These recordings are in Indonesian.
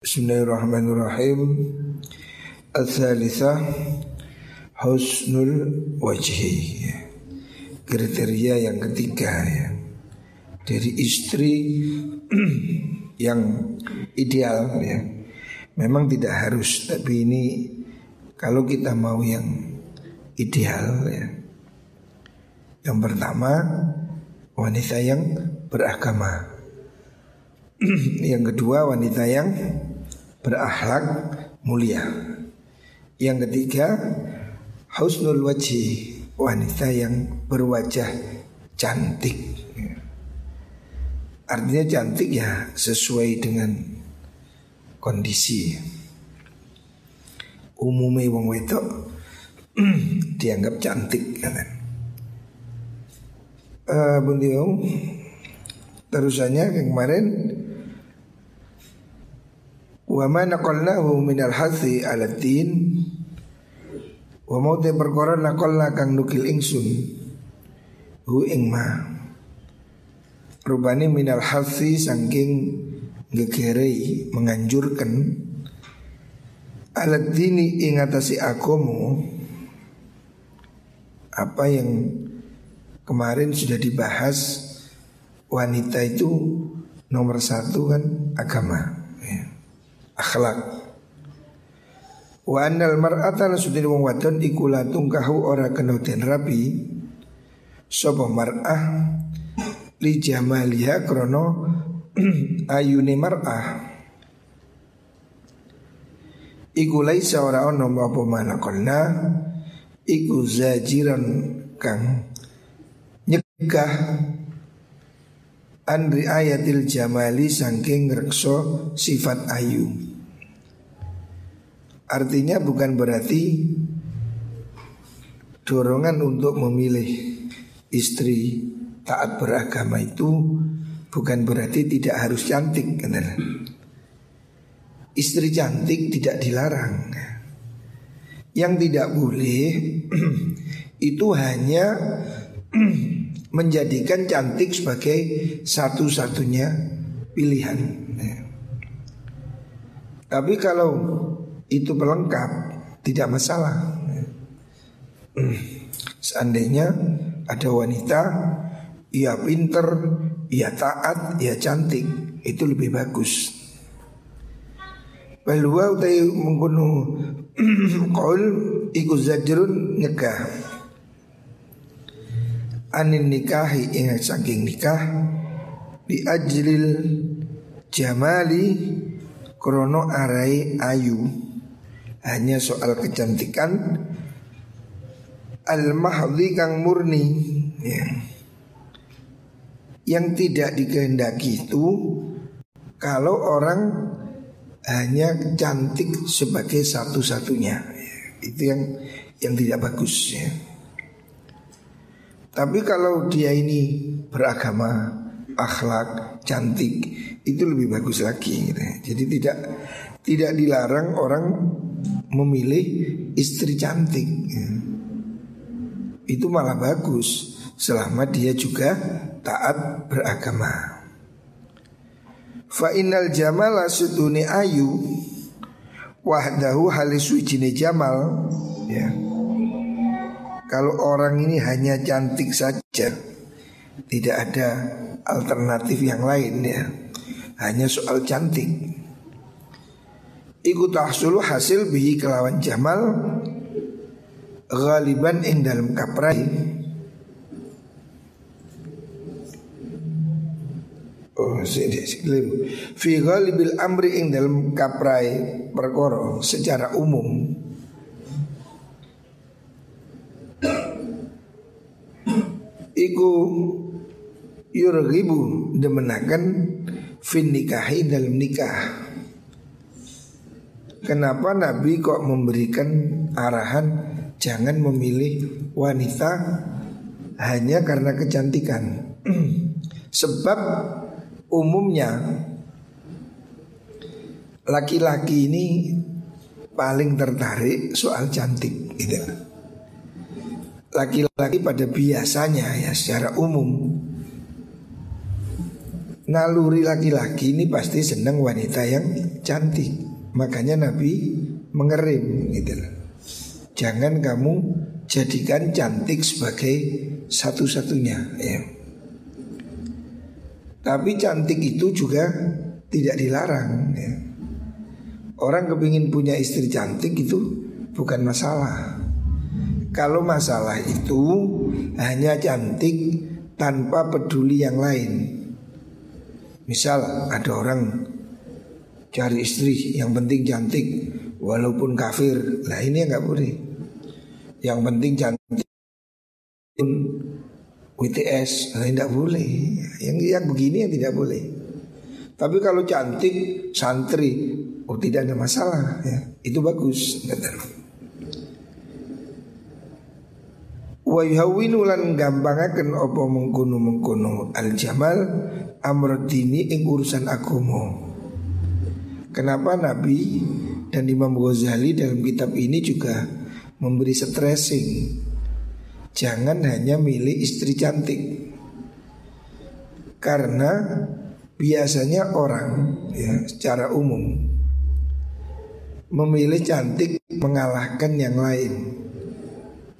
Bismillahirrahmanirrahim. Al-Thalithah Husnul wajhi. Kriteria yang ketiga ya. Dari istri yang ideal ya. Memang tidak harus Tapi ini kalau kita mau yang ideal ya. Yang pertama Wanita yang beragama. Yang kedua wanita yang berakhlak mulia. Yang ketiga, husnul wajhi, wanita yang berwajah cantik. Artinya cantik ya sesuai dengan kondisi. Umumnya wong wedok dianggap cantik kan. Uh, Bundiung terusannya kemarin Wa ma naqalnahu minal hathi ala din. Wa mau te perkara naqalna kang nukil ingsun. Hu ing ma. Rubani minal hathi sangking ngegerei menganjurkan. Alat dini ingatasi agomo apa yang kemarin sudah dibahas wanita itu nomor satu kan agama akhlak. Wa annal mar'ata sudin wong wadon iku la ora kena den rabi. Sapa mar'ah li jamaliha krana ayune mar'ah. Iku laisa ora ono apa manaqalna iku zajiran kang nyegah Andri ayatil jamali sangking rekso sifat ayu Artinya bukan berarti dorongan untuk memilih istri taat beragama itu bukan berarti tidak harus cantik kan? Istri cantik tidak dilarang. Yang tidak boleh itu hanya menjadikan cantik sebagai satu-satunya pilihan. Tapi kalau itu pelengkap, tidak masalah. Seandainya ada wanita, ia pinter, ia taat, ia cantik, itu lebih bagus. Balwa utai mengkuno kaul iku zajrun nyegah anin nikahi ingat saking nikah bi ajlil jamali krono arai ayu hanya soal kecantikan al mahdhi kang murni ya. yang tidak dikehendaki itu kalau orang hanya cantik sebagai satu-satunya ya. itu yang yang tidak bagus ya. Tapi kalau dia ini beragama, akhlak, cantik, itu lebih bagus lagi. Gitu. Ya. Jadi tidak tidak dilarang orang memilih istri cantik ya. Itu malah bagus Selama dia juga taat beragama. Fa innal jamala suduni ayu Wahdahu halis jamal Ya. Kalau orang ini hanya cantik saja Tidak ada alternatif yang lain ya. Hanya soal cantik Iku tahsulu hasil bihi kelawan jamal Ghaliban ing dalam kaprai Oh sini siklim Fi ghalibil amri ing dalam kaprai perkoro secara umum. Iku yurghibu demenakan fin nikahi dalam nikah Kenapa Nabi kok memberikan arahan jangan memilih wanita hanya karena kecantikan? Sebab umumnya laki-laki ini paling tertarik soal cantik gitu. Laki-laki pada biasanya ya secara umum naluri laki-laki ini pasti senang wanita yang cantik. Makanya Nabi mengerim gitu loh. Jangan kamu jadikan cantik sebagai satu-satunya ya. Tapi cantik itu juga tidak dilarang ya. Orang kepingin punya istri cantik itu bukan masalah. Kalau masalah itu hanya cantik tanpa peduli yang lain. Misal ada orang cari istri yang penting cantik walaupun kafir, lah ini nggak boleh. Yang penting cantik WTS, nah tidak boleh. Yang yang begini yang tidak boleh. Tapi kalau cantik santri, oh tidak ada masalah ya. Itu bagus. Wa yuhawwinu lan gampangaken apa mengkono-mengkono al jamal amrodini ing urusan agama. Kenapa Nabi dan Imam Ghazali dalam kitab ini juga memberi stressing? Jangan hanya milih istri cantik. Karena biasanya orang ya secara umum Memilih cantik mengalahkan yang lain.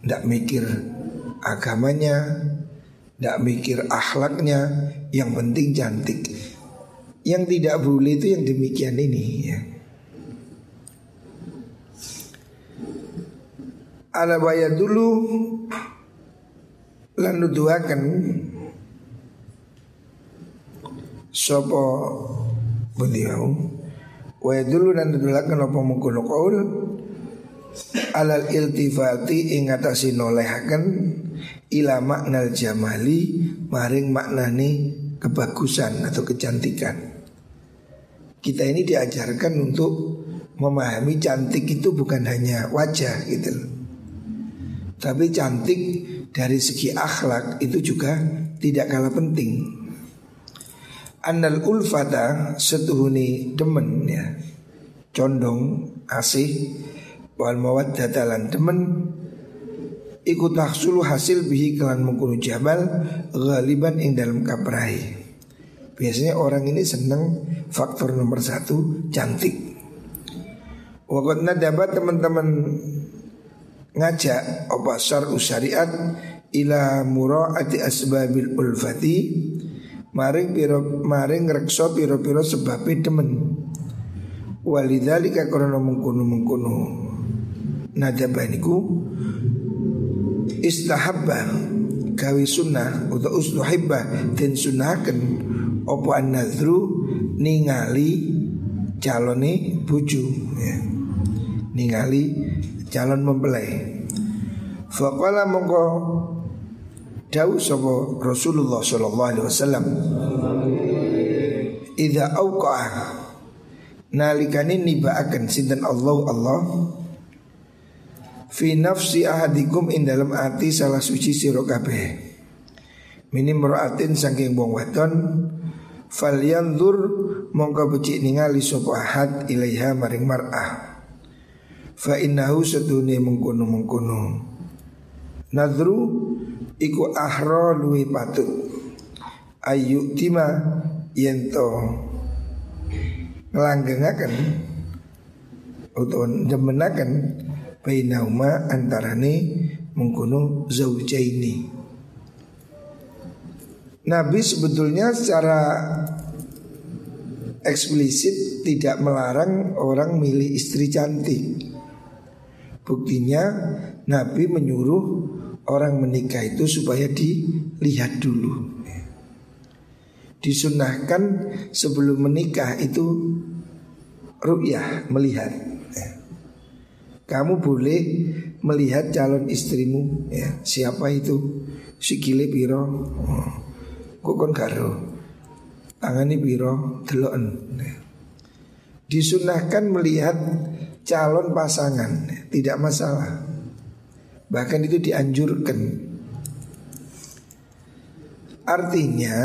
Tidak mikir agamanya Tidak mikir akhlaknya Yang penting cantik Yang tidak boleh itu yang demikian ini ya. Ala bayar dulu lan nuduhaken sapa beliau wa dulu dan nuduhaken apa mengkono qaul alal iltifati ing atasi nolehaken ila jamali maring maknani kebagusan atau kecantikan. Kita ini diajarkan untuk memahami cantik itu bukan hanya wajah gitu Tapi cantik dari segi akhlak itu juga tidak kalah penting. Annal ulfata setuhuni demen ya condong asih wal mawaddata lan demen ikut tahsulu hasil bihi kelan mengkunu jabal ghaliban ing dalam kaprai. Biasanya orang ini senang faktor nomor satu cantik. Waktu dapat teman-teman ngajak apa syar'u syariat ila muraati asbabil ulfati. Maring piro maring rekso piro-piro sebab demen. Walidzalika karena mengkuno mengkuno nadabaniku istahabba gawi sunnah atau ustuhibba dan sunnahkan opo an ningali calone buju ya. ningali calon mempelai. Faqala mongko dawu sapa Rasulullah sallallahu alaihi wasallam Idza auqa'a nalikane nibaaken sinten Allah Allah fi nafsi ahadikum in dalam ati salah suci sira kabeh minim raatin saking wong wadon falyanzur mongko becik ningali sapa ahad ilaiha maring mar'ah. Fa innahu sedune mengkono mengkono Nadru iku ahra luwi patut. Ayu tima yento Ngelanggengaken Atau demenaken Bainauma antarane mengkono zaujaini Nabi sebetulnya secara eksplisit tidak melarang orang milih istri cantik Buktinya Nabi menyuruh orang menikah itu supaya dilihat dulu. Disunahkan sebelum menikah itu ru'yah melihat. Kamu boleh melihat calon istrimu ya. Siapa itu? Sikile piro? Oh, kok kon karo? Tangani piro? Deloken. Disunahkan melihat calon pasangan tidak masalah. Bahkan itu dianjurkan. Artinya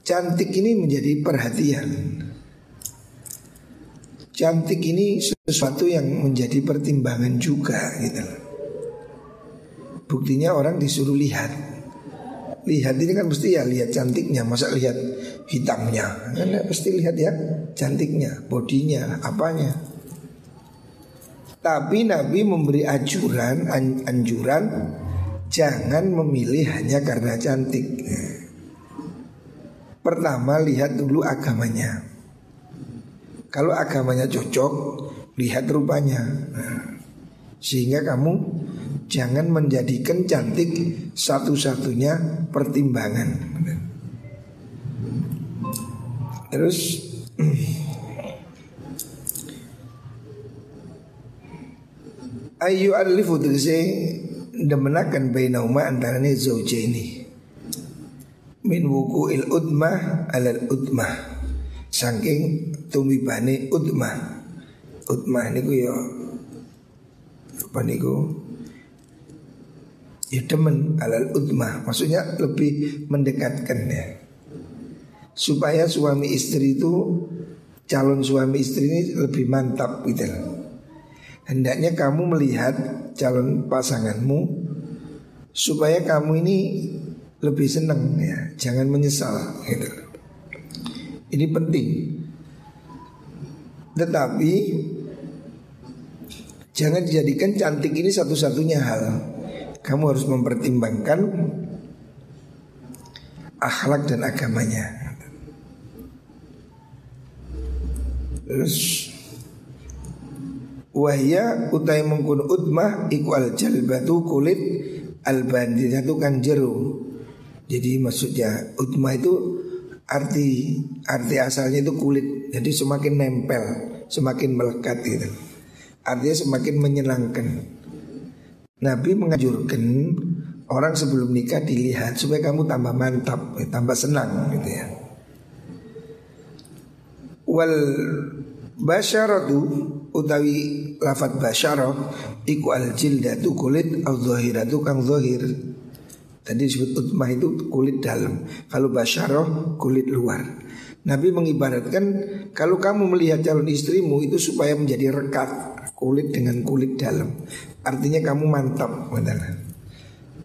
cantik ini menjadi perhatian. Cantik ini sesuatu yang menjadi pertimbangan juga gitu. Buktinya orang disuruh lihat. Lihat ini kan mesti ya lihat cantiknya, masa lihat hitamnya. Anda pasti lihat ya cantiknya, bodinya, apanya. Tapi Nabi memberi anjuran, anjuran jangan memilih hanya karena cantik. Pertama lihat dulu agamanya. Kalau agamanya cocok, lihat rupanya. sehingga kamu jangan menjadikan cantik satu-satunya pertimbangan. Terus Ayu alifu tegese demenakan bainauma antarane ini min wuku il udmah alal udmah. Saking tumibane udmah. Udmah niku ya apa niku ya demen alal udmah maksudnya lebih mendekatkan ya supaya suami istri itu calon suami istri ini lebih mantap gitu Hendaknya kamu melihat calon pasanganmu supaya kamu ini lebih senang ya, jangan menyesal gitu. Ini penting. Tetapi jangan dijadikan cantik ini satu-satunya hal. Kamu harus mempertimbangkan akhlak dan agamanya. Terus Wahya utai mengkun udmah iku al jalbatu kulit al bandinatu kang jeru. Jadi maksudnya udmah itu arti arti asalnya itu kulit. Jadi semakin nempel, semakin melekat gitu. Artinya semakin menyenangkan. Nabi menganjurkan orang sebelum nikah dilihat supaya kamu tambah mantap, tambah senang gitu ya. Wal Basyaratu utawi lafat basyarah iku al jildatu kulit al zahiratu kang zahir. Tadi disebut utmah itu kulit dalam. Kalau basyarah kulit luar. Nabi mengibaratkan kalau kamu melihat calon istrimu itu supaya menjadi rekat kulit dengan kulit dalam. Artinya kamu mantap, benar.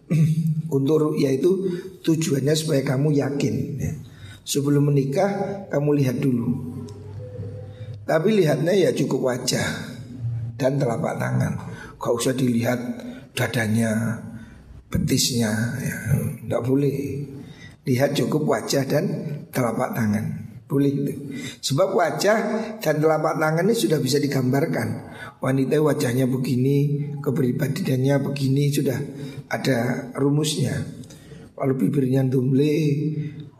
Untuk yaitu tujuannya supaya kamu yakin. Ya. Sebelum menikah kamu lihat dulu tapi lihatnya ya cukup wajah dan telapak tangan. Gak usah dilihat dadanya, betisnya, ya, boleh. Lihat cukup wajah dan telapak tangan. Boleh itu. Sebab wajah dan telapak tangan ini sudah bisa digambarkan. Wanita wajahnya begini, kepribadiannya begini sudah ada rumusnya. Kalau bibirnya dumle,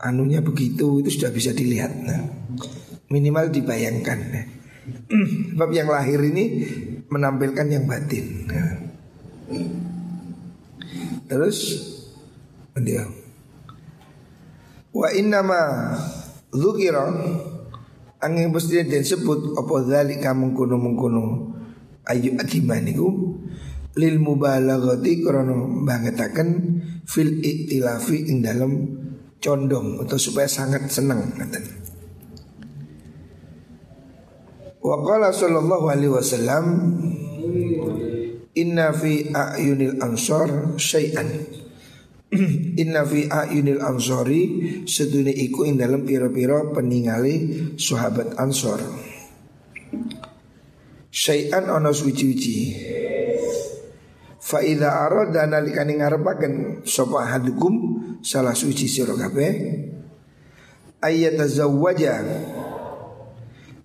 anunya begitu itu sudah bisa dilihat. Nah, minimal dibayangkan. Sebab yang lahir ini menampilkan yang batin. Terus dia Wa innama dzukira angin mesti disebut apa zalika mengkono mengkono ayu adimaniku lil mubalaghati krana bangetaken fil iktilafi ing dalam condong atau supaya sangat senang ngaten. Wa qala sallallahu alaihi wasallam Inna fi a'yunil ansor syai'an Inna fi a'yunil ansori Seduni iku ing dalam piro-piro peningali sahabat ansor. Syai'an ono suci-suci. Fa idza arada nalikane ngarepaken sapa hadukum salah suci sira kabeh ayatazawwaja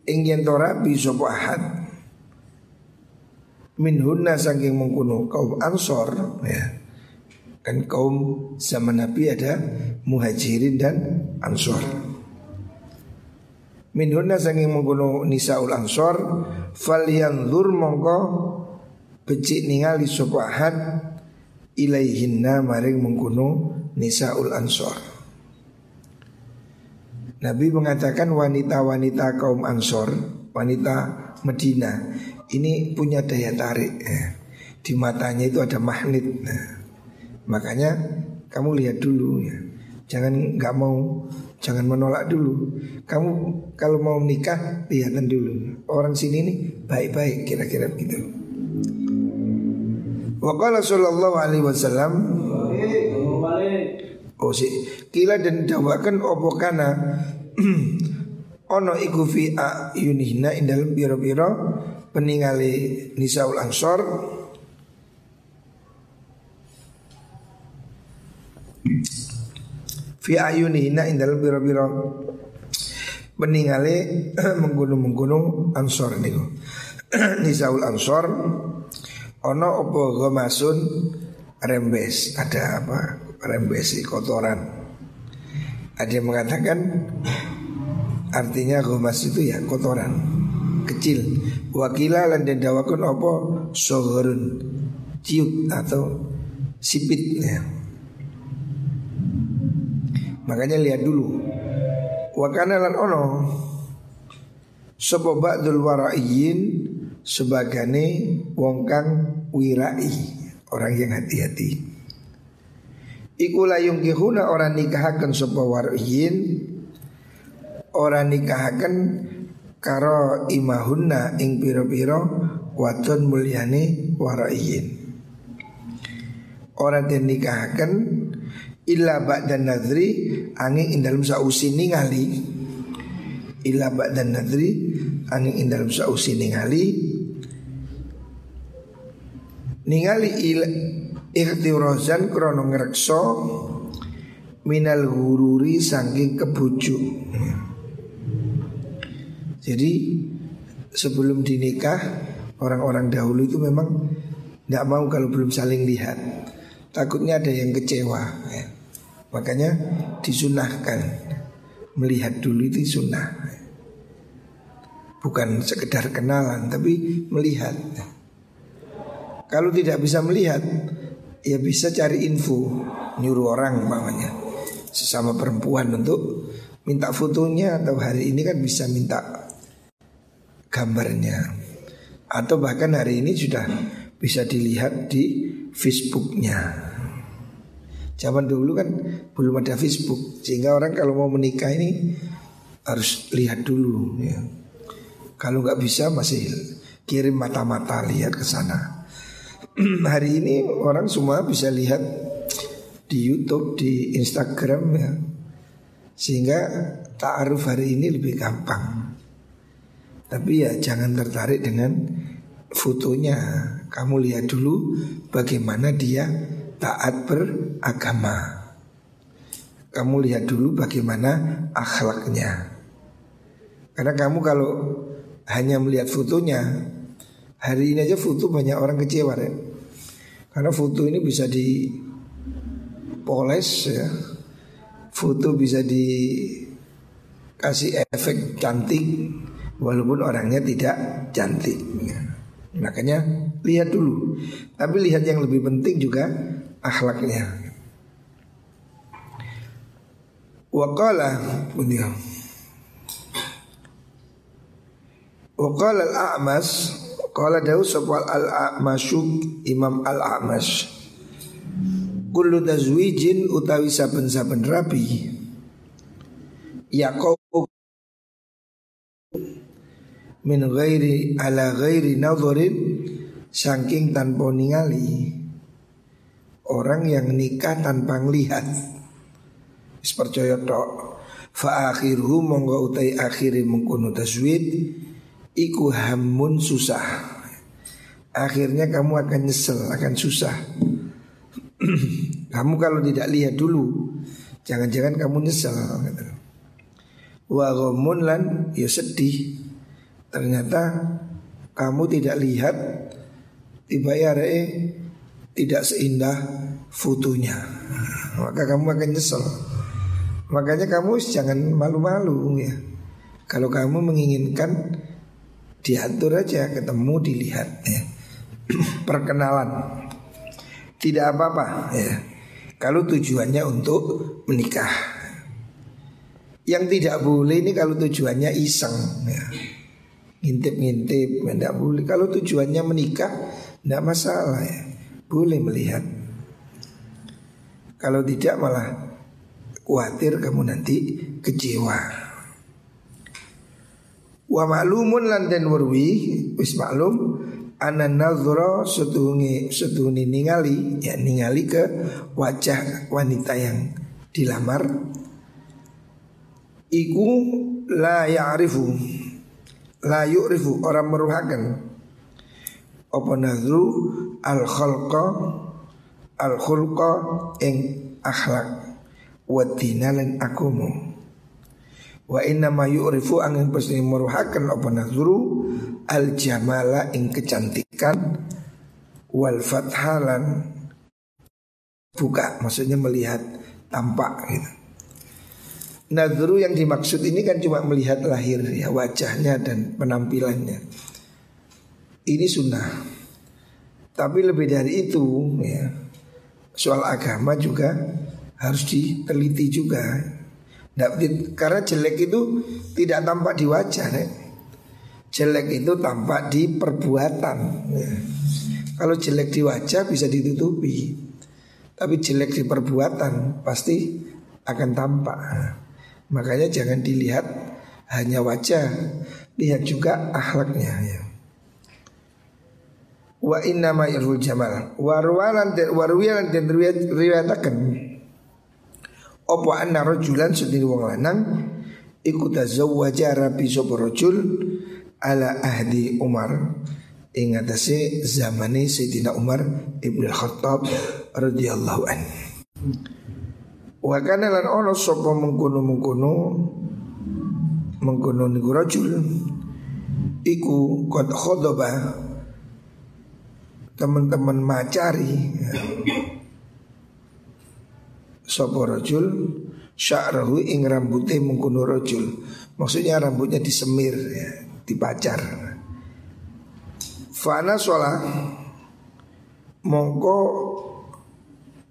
ingin torabi sopo ahad. Min hunna saking mengkuno kaum ansor ya kan kaum zaman Nabi ada muhajirin dan ansor min hunna saking mengkuno nisaul ansor fal yanzur mongko becik ningali sopo ahad ilaihinna maring mengkuno nisaul ansor Nabi mengatakan wanita-wanita kaum Ansor, wanita Medina ini punya daya tarik. Ya. Di matanya itu ada magnet. Nah, makanya kamu lihat dulu ya. Jangan nggak mau, jangan menolak dulu. Kamu kalau mau menikah lihatan dulu. Orang sini nih baik-baik kira-kira begitu. Waqala sallallahu alaihi wasallam Oh si kila dan dakwakan opo kana ono iku fi ayunihna indal biro-biro peninggali nisaul ansor fi ayunihna indal biro-biro peninggali menggunung-menggunung ansor niku nisaul ansor ono opo gomasun rembes. Ada apa? Rembes kotoran. Ada yang mengatakan artinya gomas itu ya kotoran. Kecil. Wakila lan den dawakun opo sohorun ciut atau sipit ya. Makanya lihat dulu wakana lan ono Sopo ba'dul waraiyin sebagane wong kang wirai, orang yang hati-hati. Iku layung kihuna orang nikahaken sapa waraiyin orang nikahaken karo imahunna ing piro-piro wadon mulyane waraiyin. Orang den nikahaken illa ba'dan nadri angin ing dalem sausi ningali illa ba'dan nadri angin ing dalem sausi ningali ningali il ikhtirozan krono ngrekso minal hururi saking kebujuk. Jadi sebelum dinikah orang-orang dahulu itu memang tidak mau kalau belum saling lihat. Takutnya ada yang kecewa. Ya. Makanya disunahkan melihat dulu itu sunnah. Bukan sekedar kenalan tapi melihat. Kalau tidak bisa melihat ya bisa cari info nyuruh orang mamanya sesama perempuan untuk minta fotonya atau hari ini kan bisa minta gambarnya atau bahkan hari ini sudah bisa dilihat di Facebooknya. Zaman dulu kan belum ada Facebook sehingga orang kalau mau menikah ini harus lihat dulu ya. Kalau nggak bisa masih kirim mata-mata lihat ke sana. Hari ini orang semua bisa lihat di YouTube, di Instagram ya. Sehingga ta'aruf hari ini lebih gampang. Tapi ya jangan tertarik dengan fotonya. Kamu lihat dulu bagaimana dia taat beragama. Kamu lihat dulu bagaimana akhlaknya. Karena kamu kalau hanya melihat fotonya, hari ini aja foto banyak orang kecewa ya. Karena foto ini bisa dipoles ya. Foto bisa dikasih efek cantik walaupun orangnya tidak cantik. Ya. Makanya lihat dulu. Tapi lihat yang lebih penting juga akhlaknya. Waqala beliau. Waqala al-A'mas Qala dawu sapa al-A'masyuk Imam al-A'mas Kullu tazwijin utawi saben-saben rabi Ya kau min ghairi ala ghairi nadharin saking tanpa ningali orang yang nikah tanpa ngelihat. Wis percaya tok. Fa akhiruhu monggo utai akhire mengkono taswid iku hamun susah. Akhirnya kamu akan nyesel akan susah. Kamu kalau tidak lihat dulu jangan-jangan kamu nyesel wa ghamun lan ya sedih. Ternyata kamu tidak lihat tiba ya tidak seindah fotonya. Maka kamu akan nyesel. Makanya kamu jangan malu-malu ya. Kalau kamu menginginkan diatur aja ketemu dilihat ya. Perkenalan. Tidak apa-apa ya. Kalau tujuannya untuk menikah. Yang tidak boleh ini kalau tujuannya iseng ya ngintip-ngintip tidak boleh kalau tujuannya menikah tidak masalah ya boleh melihat. Kalau tidak malah khawatir kamu nanti kecewa. Wa maklumun lan den werwi wis maklum ana nazra setungi setungi ningali ya ningali ke wajah wanita yang dilamar. Iku la ya'rifu la yu'rifu orang meruhakan apa nazru? Al khalqa al khulqa ing akhlak wa dinalan akumu wa inna ma yu'rifu angin pasti meruhakan apa nazru? Al jamala ing kecantikan wal fathalan buka maksudnya melihat tampak gitu. Nadru yang dimaksud ini kan cuma melihat lahir ya wajahnya dan penampilannya. Ini sunnah. Tapi lebih dari itu ya soal agama juga harus diteliti juga. Karena jelek itu tidak tampak di wajah, ya. jelek itu tampak di perbuatan. Ya. Kalau jelek di wajah bisa ditutupi, tapi jelek di perbuatan pasti akan tampak. Makanya jangan dilihat hanya wajah, lihat juga akhlaknya ya. Wa inna ma irul jamal. Warwalan dan warwilan dan riwayatakan Opo anna rojulan sendiri wong lanang Iku tazawwaja rabi sopa rojul Ala ahdi Umar. Ingatasi zamani Sayyidina Umar Ibn Khattab radhiyallahu anhu Wa kana lan ono sapa mengkono-mengkono mengkono niku rajul iku qad khadaba teman-teman macari sapa rajul sya'rahu ing rambutnya mengkono rajul maksudnya rambutnya disemir ya, dipacar. Fana sholat mongko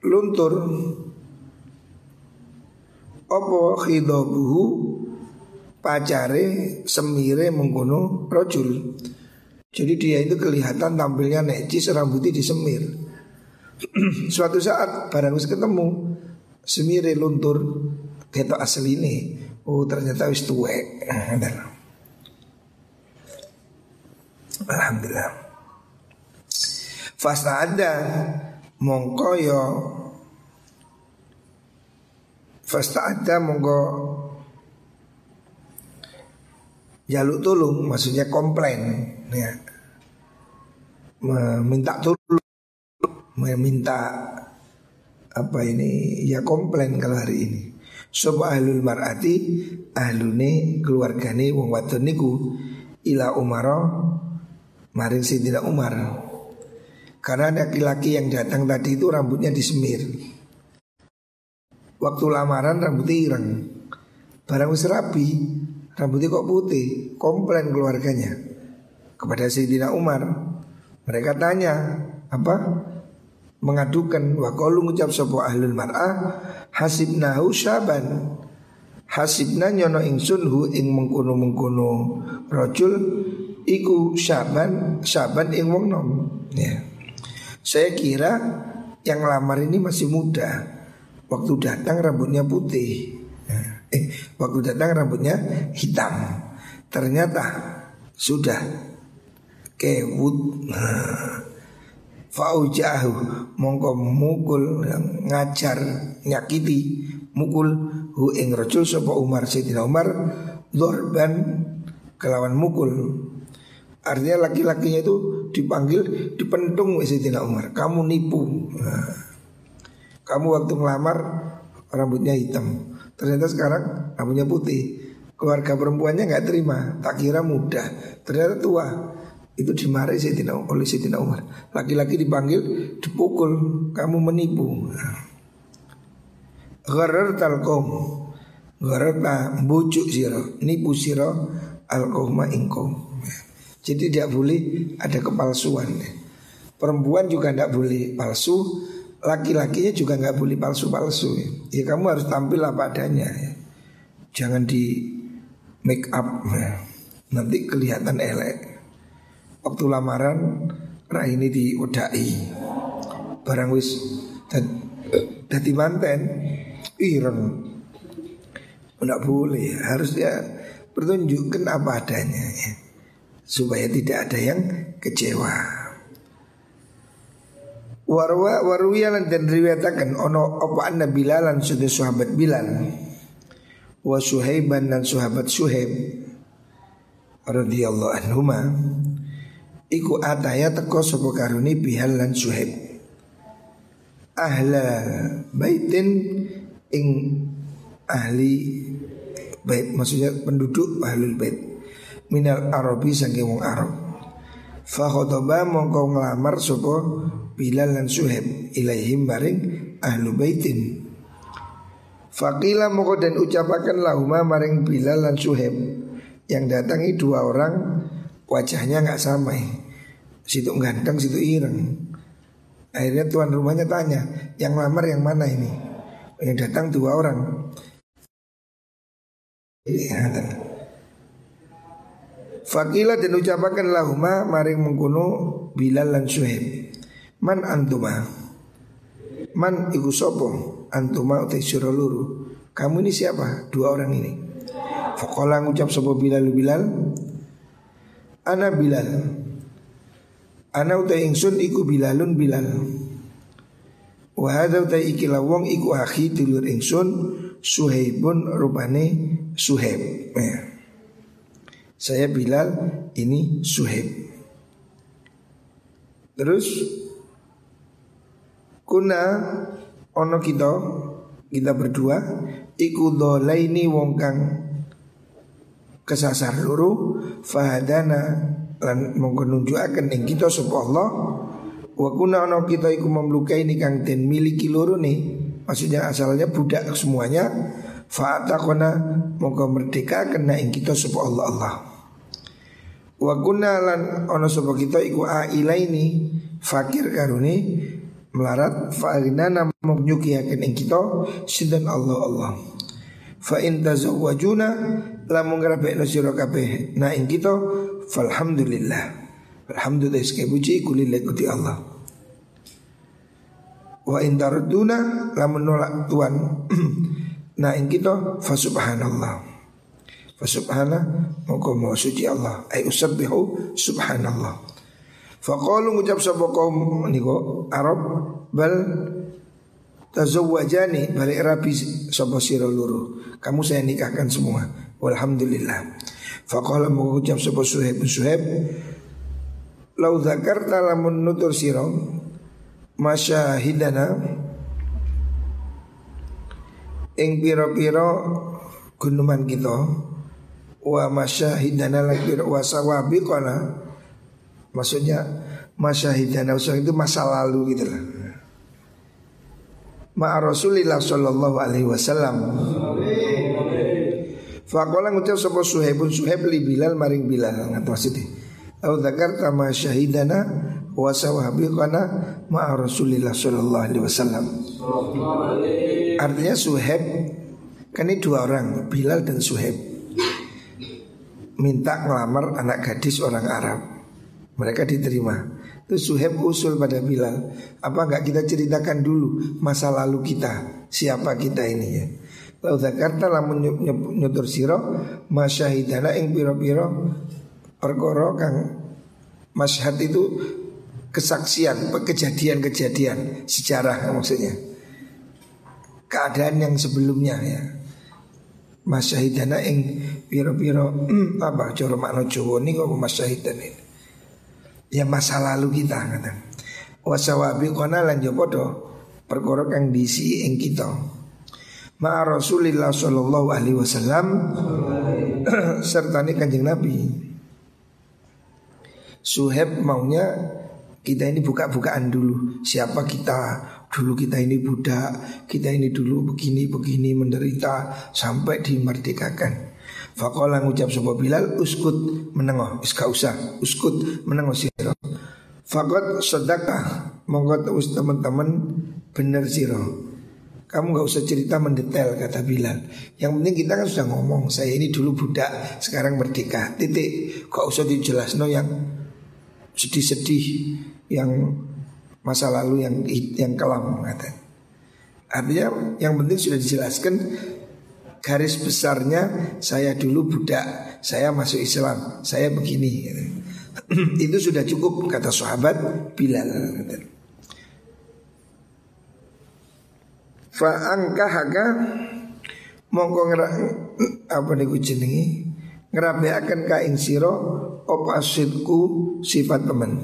luntur apa khidabuhu pacare semire mengkono rojul. Jadi dia itu kelihatan tampilnya necis rambutnya disemir. Suatu saat barang wis ketemu semire luntur ketok asli ini. Oh ternyata wis tuwek. Alhamdulillah. Fasta ada mongko yo Fasta ada monggo jaluk tolong maksudnya komplain ya. Meminta tolong Meminta Apa ini Ya komplain kalau hari ini. Sopo ahlul mar'ati Ahlune keluargane wong wadon niku Ila umaro Maring Sayyidina Umar. Karena laki-laki yang datang tadi itu rambutnya disemir Waktu lamaran rambutnya ireng. Barang wis rapi Rambutnya kok putih Komplain keluarganya. Kepada Sayyidina Umar Mereka tanya Apa? Mengadukan Wakalu ngucap sopo ahlul mar'ah Hasibnahu syaban. Hasibna nyono ingsun hu ing mengkuno mengkuno rojul iku syaban syaban ing wong nom ya. Saya kira yang lamar ini masih muda. Waktu datang rambutnya putih Eh waktu datang rambutnya hitam. Ternyata sudah kewut. Faujahu mongko mukul ngajar nyakiti mukul hu ing rojul sapa Umar Sayyidina Umar dorban kelawan mukul. Artinya laki-lakinya itu dipanggil dipentung Sayyidina Umar. Kamu nipu. Nah. Kamu waktu ngelamar rambutnya hitam Ternyata sekarang rambutnya putih. Keluarga perempuannya nggak terima. Tak kira muda Ternyata tua. Itu dimarahi Sayyidina, oleh Sayyidina Umar. Laki-laki dipanggil Dipukul. Kamu menipu. Gharar talkom Gharar ta bujuk siro Nipu siro Alkohma ingkom Jadi tidak boleh ada kepalsuan. Perempuan juga tidak boleh palsu laki-lakinya juga nggak boleh palsu-palsu ya. ya kamu harus tampil apa adanya ya. Jangan di make up ya. Nanti kelihatan elek Waktu lamaran Raini diudai Barang wis dan manten Ireng Nggak boleh Harus dia pertunjukkan apa adanya ya. Supaya tidak ada yang kecewa Warwa warwiyalan dan riwayatakan ono apa anna bilalan sudah sahabat Bilal? Wa Suhaiban dan sahabat Suhaib radhiyallahu anhuma. Iku ataya teko sapa karuni bihal lan Suhaib. Ahla baitin ing ahli bait maksudnya penduduk ahlul bait. Minal arabi saking wong arab fa khotaba mongko nglamar sapa Bilal lan Suhaib ilaihim maring ahlu baitin. Fakila moko dan ucapakan lahuma maring Bilal dan Suhaib Yang datangi dua orang wajahnya nggak sama Situ ganteng, situ ireng. Akhirnya tuan rumahnya tanya Yang lamar yang mana ini? Yang datang dua orang Fakila dan ucapakan lahuma maring mengkuno Bilal dan Suhaib Man antuma Man iku sopo? Antuma utai surah luru. Kamu ini siapa? Dua orang ini. Fakola ngucap sopo Bilal Bilal. Ana Bilal. Ana utai ingsun iku Bilalun Bilal. Wahada utai ikilah wong iku akhi dulur ingsun Suhaibun rupane Suhaib. Ya. Saya Bilal ini Suhaib. Terus Kuna ono kita kita berdua iku dolaini wong kang kesasar luru fahadana lan mongko nunjukaken ing kita sapa Allah. Wa kuna ono kita iku memlukai ini kang den miliki loro nih maksudnya asalnya budak semuanya fa'atakona mongko merdeka kena ing kita sapa Allah Allah. Wa kuna lan ono sapa kita iku ailaini fakir karuni melarat fa'arinana menyukihaken ing kita sinten Allah Allah. Fa in tazawwajuna lamun ngrabekno sira kabeh na ing kita falhamdulillah. Alhamdulillah sekali puji kulillah kuti Allah. Wa in tarduna lamun nolak tuan na ing kita fa subhanallah fa subhana moko suci Allah ay usabbihu subhanallah Faqalu ngucap sapa kaum niku Arab bal tazawwajani balik rapi sapa sira loro. Kamu saya nikahkan semua. Walhamdulillah. Faqala mengucap sapa Suhaib Suhaib Lau zakarta lamun nutur sira masyahidana ing pira-pira gunuman kita wa masyahidana lan wa sawabiqana Maksudnya masyahidan usah itu masa lalu gitu lah. Ma Rasulillah sallallahu alaihi wasallam. Fakola ngucap sapa Suhaibun Suhaib li Bilal maring Bilal ngat maksudnya. Au dzakarta ma syahidana wa sawabiqana ma Rasulillah sallallahu alaihi wasallam. Artinya Suhaib kan ini dua orang Bilal dan Suhaib. Minta ngelamar anak gadis orang Arab. Mereka diterima. Itu Suheb usul pada Bilal. Apa enggak kita ceritakan dulu Masa lalu kita? Siapa kita ini ya? Lau zakarta lamun nyutur siro Masyahidana ing piro-piro Perkoro kang Masyhad itu Kesaksian, kejadian-kejadian Sejarah maksudnya Keadaan yang sebelumnya ya Masyahidana ing piro-piro Apa coro makna Jawa masyahidana ini ya masa lalu kita kata. Wasawabi kona lan jopodo perkara kang diisi ing kita. Ma Rasulillah sallallahu alaihi wasallam serta kanjeng Nabi. Suheb maunya kita ini buka-bukaan dulu Siapa kita Dulu kita ini budak Kita ini dulu begini-begini menderita Sampai dimerdekakan Fakola ngucap sebuah Bilal uskut menengok iska usah uskut menengok siro. Fakot sedekah monggo us teman-teman bener siro. Kamu gak usah cerita mendetail kata Bilal. Yang penting kita kan sudah ngomong saya ini dulu budak sekarang merdeka. Titik. Gak usah dijelas no yang sedih-sedih yang masa lalu yang yang kelam kata. Artinya yang penting sudah dijelaskan garis besarnya saya dulu budak, saya masuk Islam, saya begini. Itu sudah cukup kata sahabat Bilal. Fa'angkahaka mongko apa niku jenenge ngerabiaken ka ing sira apa asidku sifat teman.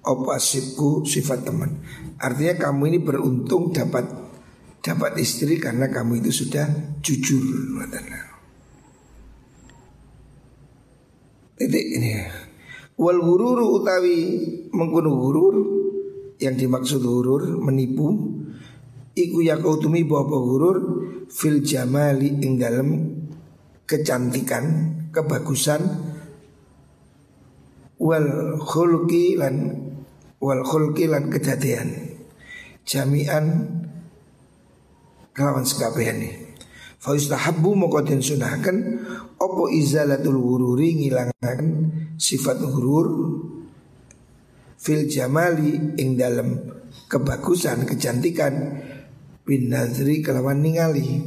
Apa asidku sifat teman. Artinya kamu ini beruntung dapat dapat istri karena kamu itu sudah jujur. Titik ini. Wal hururu utawi mengkuno hurur yang dimaksud hurur menipu iku yakautumi bawa hurur fil jamali ing dalam kecantikan kebagusan wal khulqi lan wal khulqi lan kedadean. Jami'an kelawan sekabehane fa yustahabbu moko sunahkan opo izalatul hururi ngilangaken sifat hurur fil jamali ing dalam kebagusan kecantikan bin nazri kelawan ningali.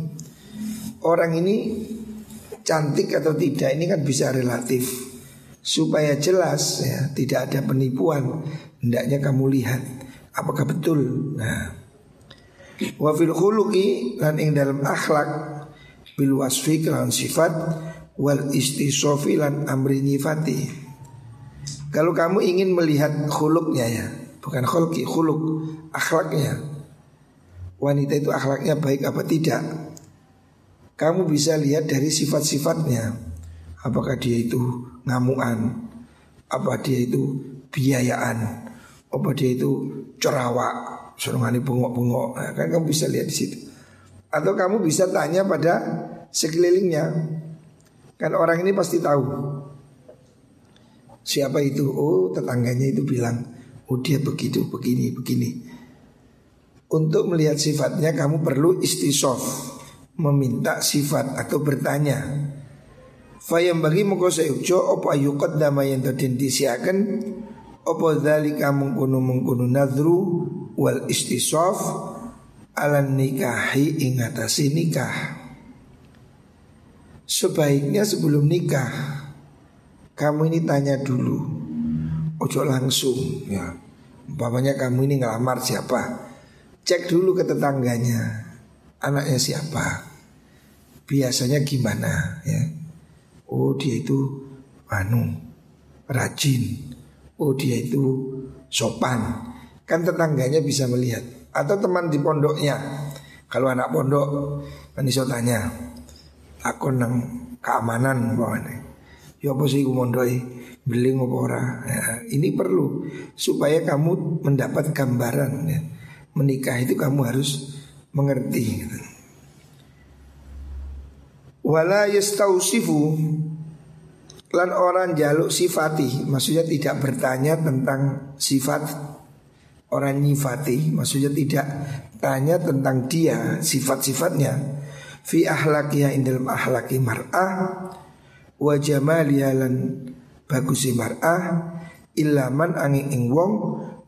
Orang ini cantik atau tidak ini kan bisa relatif. Supaya jelas ya tidak ada penipuan hendaknya kamu lihat apakah betul. Nah wa fil khuluqi lan ing dalam akhlak bil wasfi kelawan sifat wal istisofi lan amri nifati kalau kamu ingin melihat khuluknya ya bukan khulki khuluk akhlaknya wanita itu akhlaknya baik apa tidak Kamu bisa lihat dari sifat-sifatnya. Apakah dia itu ngamuan? Apa dia itu biayaan? Apa dia itu cerawak? Surungani bengok-bengok. Nah, Kan kamu bisa lihat di situ. Atau kamu bisa tanya pada sekelilingnya. Kan orang ini pasti tahu. Siapa itu? Oh tetangganya itu bilang Oh dia begitu, begini, begini. Untuk melihat sifatnya kamu perlu istisof Meminta sifat atau bertanya. Fayam bagi muka sayukjo Opo ayukot dama yang terdintisiakan Opo dhalika mengkunu mengkunu nadru Wal istisof Alan nikahi ingatasi nikah? Sebaiknya sebelum nikah Kamu ini tanya dulu. Ojo langsung ya. Umpamanya kamu ini ngelamar siapa? Cek dulu ke tetangganya. Anaknya siapa Biasanya gimana ya? Oh dia itu Anu Rajin. Oh dia itu sopan. Kan tetangganya bisa melihat. Atau teman di pondoknya. Kalau anak pondok Kan bisa tanya Aku nang keamanan bawahnya Ya apa sih mondoi Beli ngopora ya, Ini perlu Supaya kamu mendapat gambaran ya. Menikah itu kamu harus mengerti. Wala yastausifu. Lan orang jaluk sifati. Maksudnya tidak bertanya tentang sifat orang nyifati. Maksudnya tidak tanya tentang dia sifat-sifatnya. Fi ahlakiya indal ahlaki mar'ah wa jamaliya lan bagusi mar'ah ilaman angin ing wong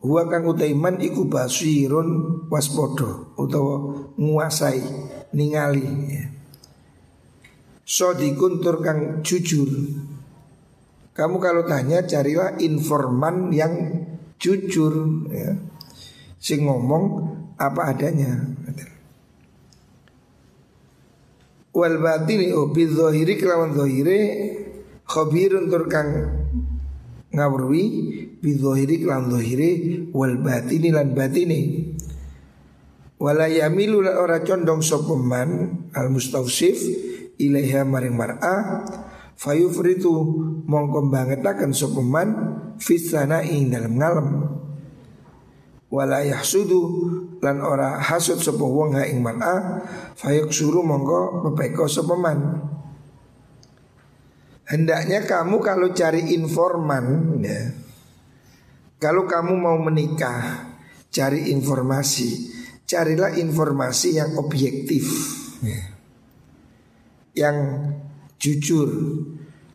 Huwa kang utaiman iku basirun waspodo utawa nguasai ningali. ya. Sodikun tur kang jujur. Kamu kalau tanya carilah informan yang jujur ya. Sing ngomong apa adanya. Wal batini oh bidzohiri kelawan zohire Khobirun tur kang ngawruhi bidzohiri klan zohiri wal batini lan batini. Wala yamilu lan ora condong sopeman al mustausif ilaiha maring mar'a fayufritu mongko bangetaken sopeman fisana ing dalam ngalem wala yahsudu lan ora hasud sapa wong ha ing mar'a fayuksuru mongko pepeko sopeman Hendaknya kamu kalau cari informan ya, Kalau kamu mau menikah Cari informasi Carilah informasi yang objektif ya. Yang jujur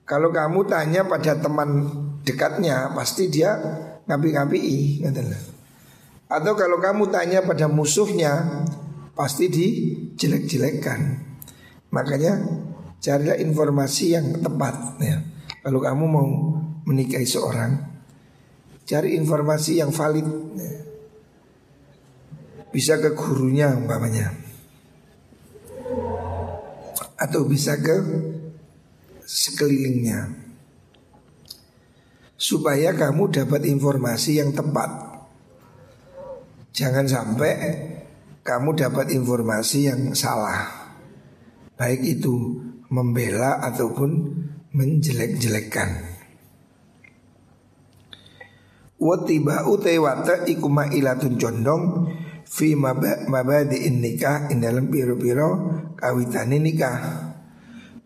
Kalau kamu tanya pada teman dekatnya Pasti dia ngapi-ngapi Atau kalau kamu tanya pada musuhnya Pasti dijelek-jelekkan Makanya Carilah informasi yang tepat ya. Kalau kamu mau menikahi seorang Cari informasi yang valid ya. Bisa ke gurunya umpamanya atau bisa ke sekelilingnya supaya kamu dapat informasi yang tepat. Jangan sampai kamu dapat informasi yang salah. Baik itu membela ataupun menjelek-jelekkan. Utewata ikuma ilatun condong fi mabadi nikah in dalam biro-biro kawitan nikah.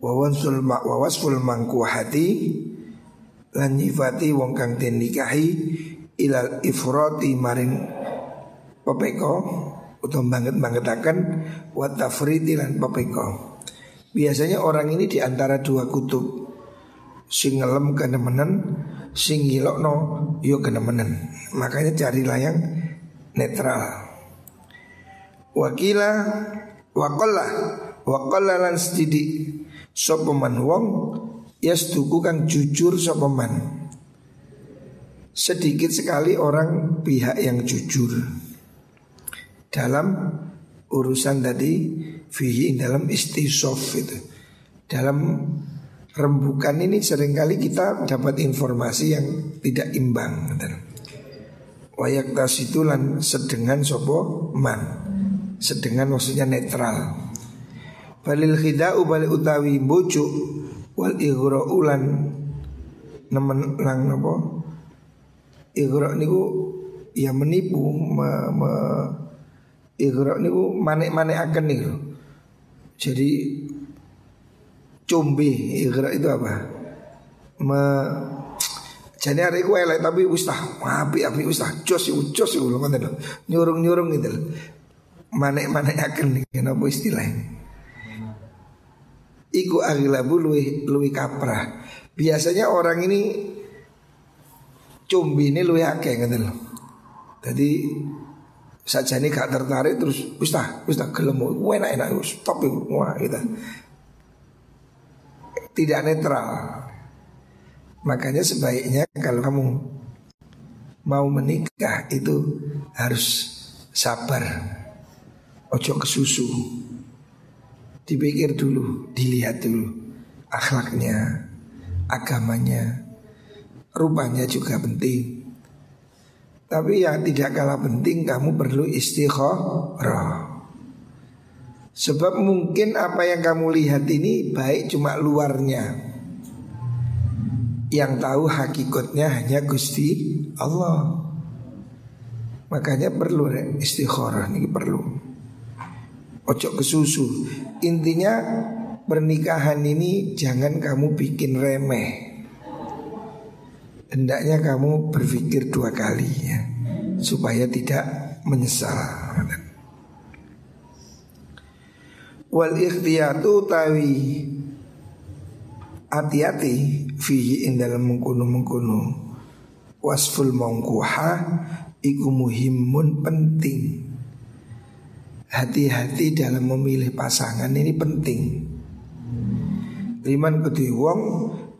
Wawansul wawasful mangkuhati lan nyifati wong kang den nikahi ilal ifrati maring pepeko atau banget-bangetakan wa tafriti lan pepeko. Biasanya orang ini di antara dua kutub sing ngelem kenemenan, sing ngilokno yo kenemenan. Makanya carilah yang netral. Wakila wakola wakola lan sedidik sopeman wong yastuku kang jujur sopeman. Sedikit sekali orang pihak yang jujur dalam urusan tadi fihi dalam istisof itu. Dalam rembukan ini sering kali kita dapat informasi yang tidak imbang. Wayak tasitulan sedengan sopo man. Sedengan maksudnya netral. Balil khida'u balik utawi bojo wal ulan nemen lang nopo ighra niku ya menipu me, me, Iqra niku manek-manek akan nih Jadi Cumbi Iqra itu apa? Me jadi hari ku elek tapi ustah api api ustah jos jos itu loh nyurung nyurung gitu manek manek akan kenapa istilahnya Iku aglabu luwi luwi kaprah. Biasanya orang ini cumbi ini luwi akeh gitu loh jadi saja ini gak tertarik terus ustah ustah gelem enak enak stop wah gitu. Tidak netral. Makanya sebaiknya kalau kamu mau menikah itu harus sabar ojo kesusu dipikir dulu dilihat dulu akhlaknya agamanya rupanya juga penting tapi yang tidak kalah penting kamu perlu istikharah. Sebab mungkin apa yang kamu lihat ini baik cuma luarnya. Yang tahu hakikatnya hanya Gusti Allah. Makanya perlu istikharah ini perlu. Ojo kesusu. Intinya pernikahan ini jangan kamu bikin remeh hendaknya kamu berpikir dua kali ya supaya tidak menyesal. Wal ikhtiyatu tawi hati-hati fihi ing dalam mengkuno mengkuno wasful mongkuha iku muhimun penting. Hati-hati dalam memilih pasangan ini penting. Liman kedhi wong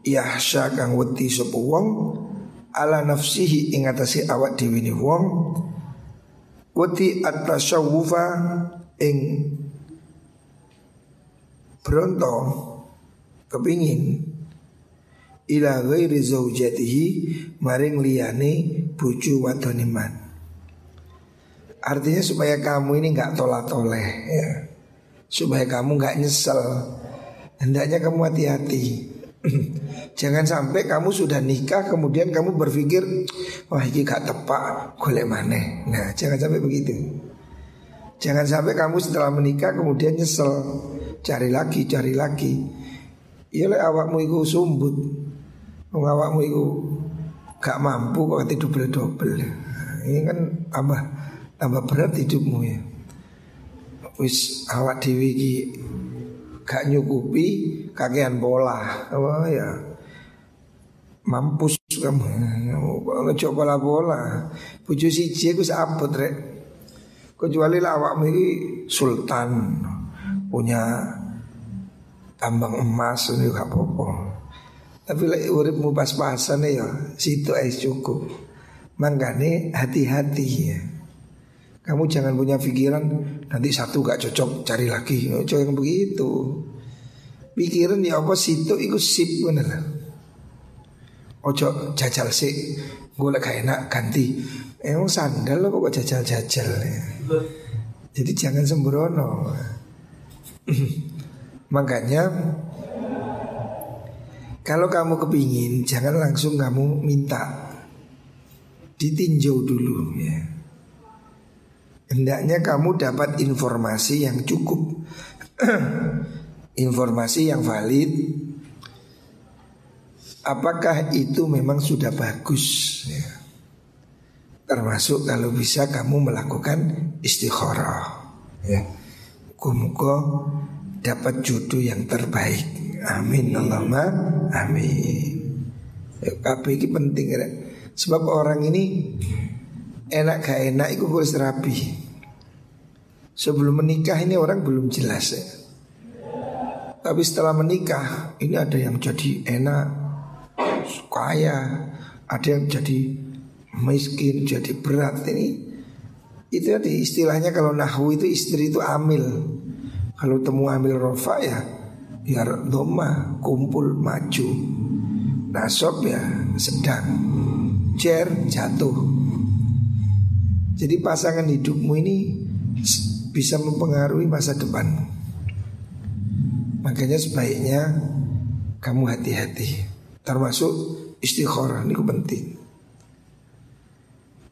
yahsya kang wedi sapa wong ala nafsihi ing atase awak ne wong wedi at-tasawufa ing bronto kepingin ila ghairi zaujatihi maring liyane bojo wadone man. Artinya supaya kamu ini nggak tolak-toleh ya. Supaya kamu nggak nyesel. Hendaknya kamu hati-hati. Jangan sampai kamu sudah nikah kemudian kamu berpikir wah ini gak tepak golek mana. Nah, jangan sampai begitu. Jangan sampai kamu setelah menikah kemudian nyesel cari lagi cari lagi. Iya le awakmu itu sumbut. Awakmu itu gak mampu kok double-double. Nah, ini kan tambah tambah berat hidupmu ya. Wis awak dewi gak nyukupi kakean bola apa ya? Mampus kamu. Ngecoba bola bola buju siji aku sabut rek. Kecuali lah awakmu ini sultan punya tambang emas ini gak apa-apa. Tapi lek uripmu pas-pasan ya situ es cukup. Mangkane hati-hati ya kamu jangan punya pikiran nanti satu gak cocok cari lagi Cocok yang begitu pikiran ya apa situ iku sip bener. Ojo jajal sih, gue lagi enak ganti. Emang sandal lo kok jajal-jajal ya. Jadi jangan sembrono. Makanya kalau kamu kepingin jangan langsung kamu minta ditinjau dulu ya. Hendaknya kamu dapat informasi yang cukup Informasi yang valid Apakah itu memang sudah bagus ya. Termasuk kalau bisa kamu melakukan istikharah ya. Muka dapat jodoh yang terbaik Amin Allahumma Amin ya, ini penting. Sebab orang ini Enak gak enak itu harus rapi Sebelum menikah ini orang belum jelas ya. Tapi setelah menikah ini ada yang jadi enak, kaya, ada yang jadi miskin, jadi berat ini. Itu tadi istilahnya kalau nahu itu istri itu amil. Kalau temu amil rofa ya biar doma kumpul maju. Nasab ya sedang, cer jatuh. Jadi pasangan hidupmu ini bisa mempengaruhi masa depan. Makanya sebaiknya kamu hati-hati. Termasuk istikharah ini penting.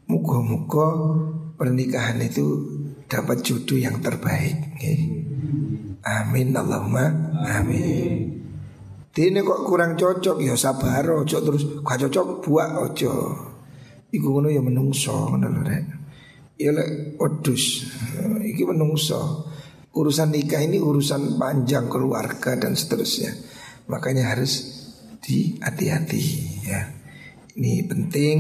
Muka-muka pernikahan itu dapat jodoh yang terbaik. Amin Allahumma amin. Ini kok kurang cocok ya sabar ojo terus gak cocok buat ojo. Iku ngono ya menungso ngono lho ya odus iki menungso. Urusan nikah ini urusan panjang keluarga dan seterusnya. Makanya harus di hati-hati ya. Ini penting.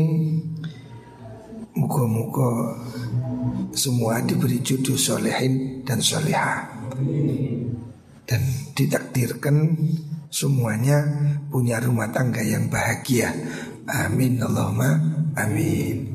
Muka-muka semua diberi jodoh solehin dan soleha. Dan ditakdirkan semuanya punya rumah tangga yang bahagia. Amin Allahumma amin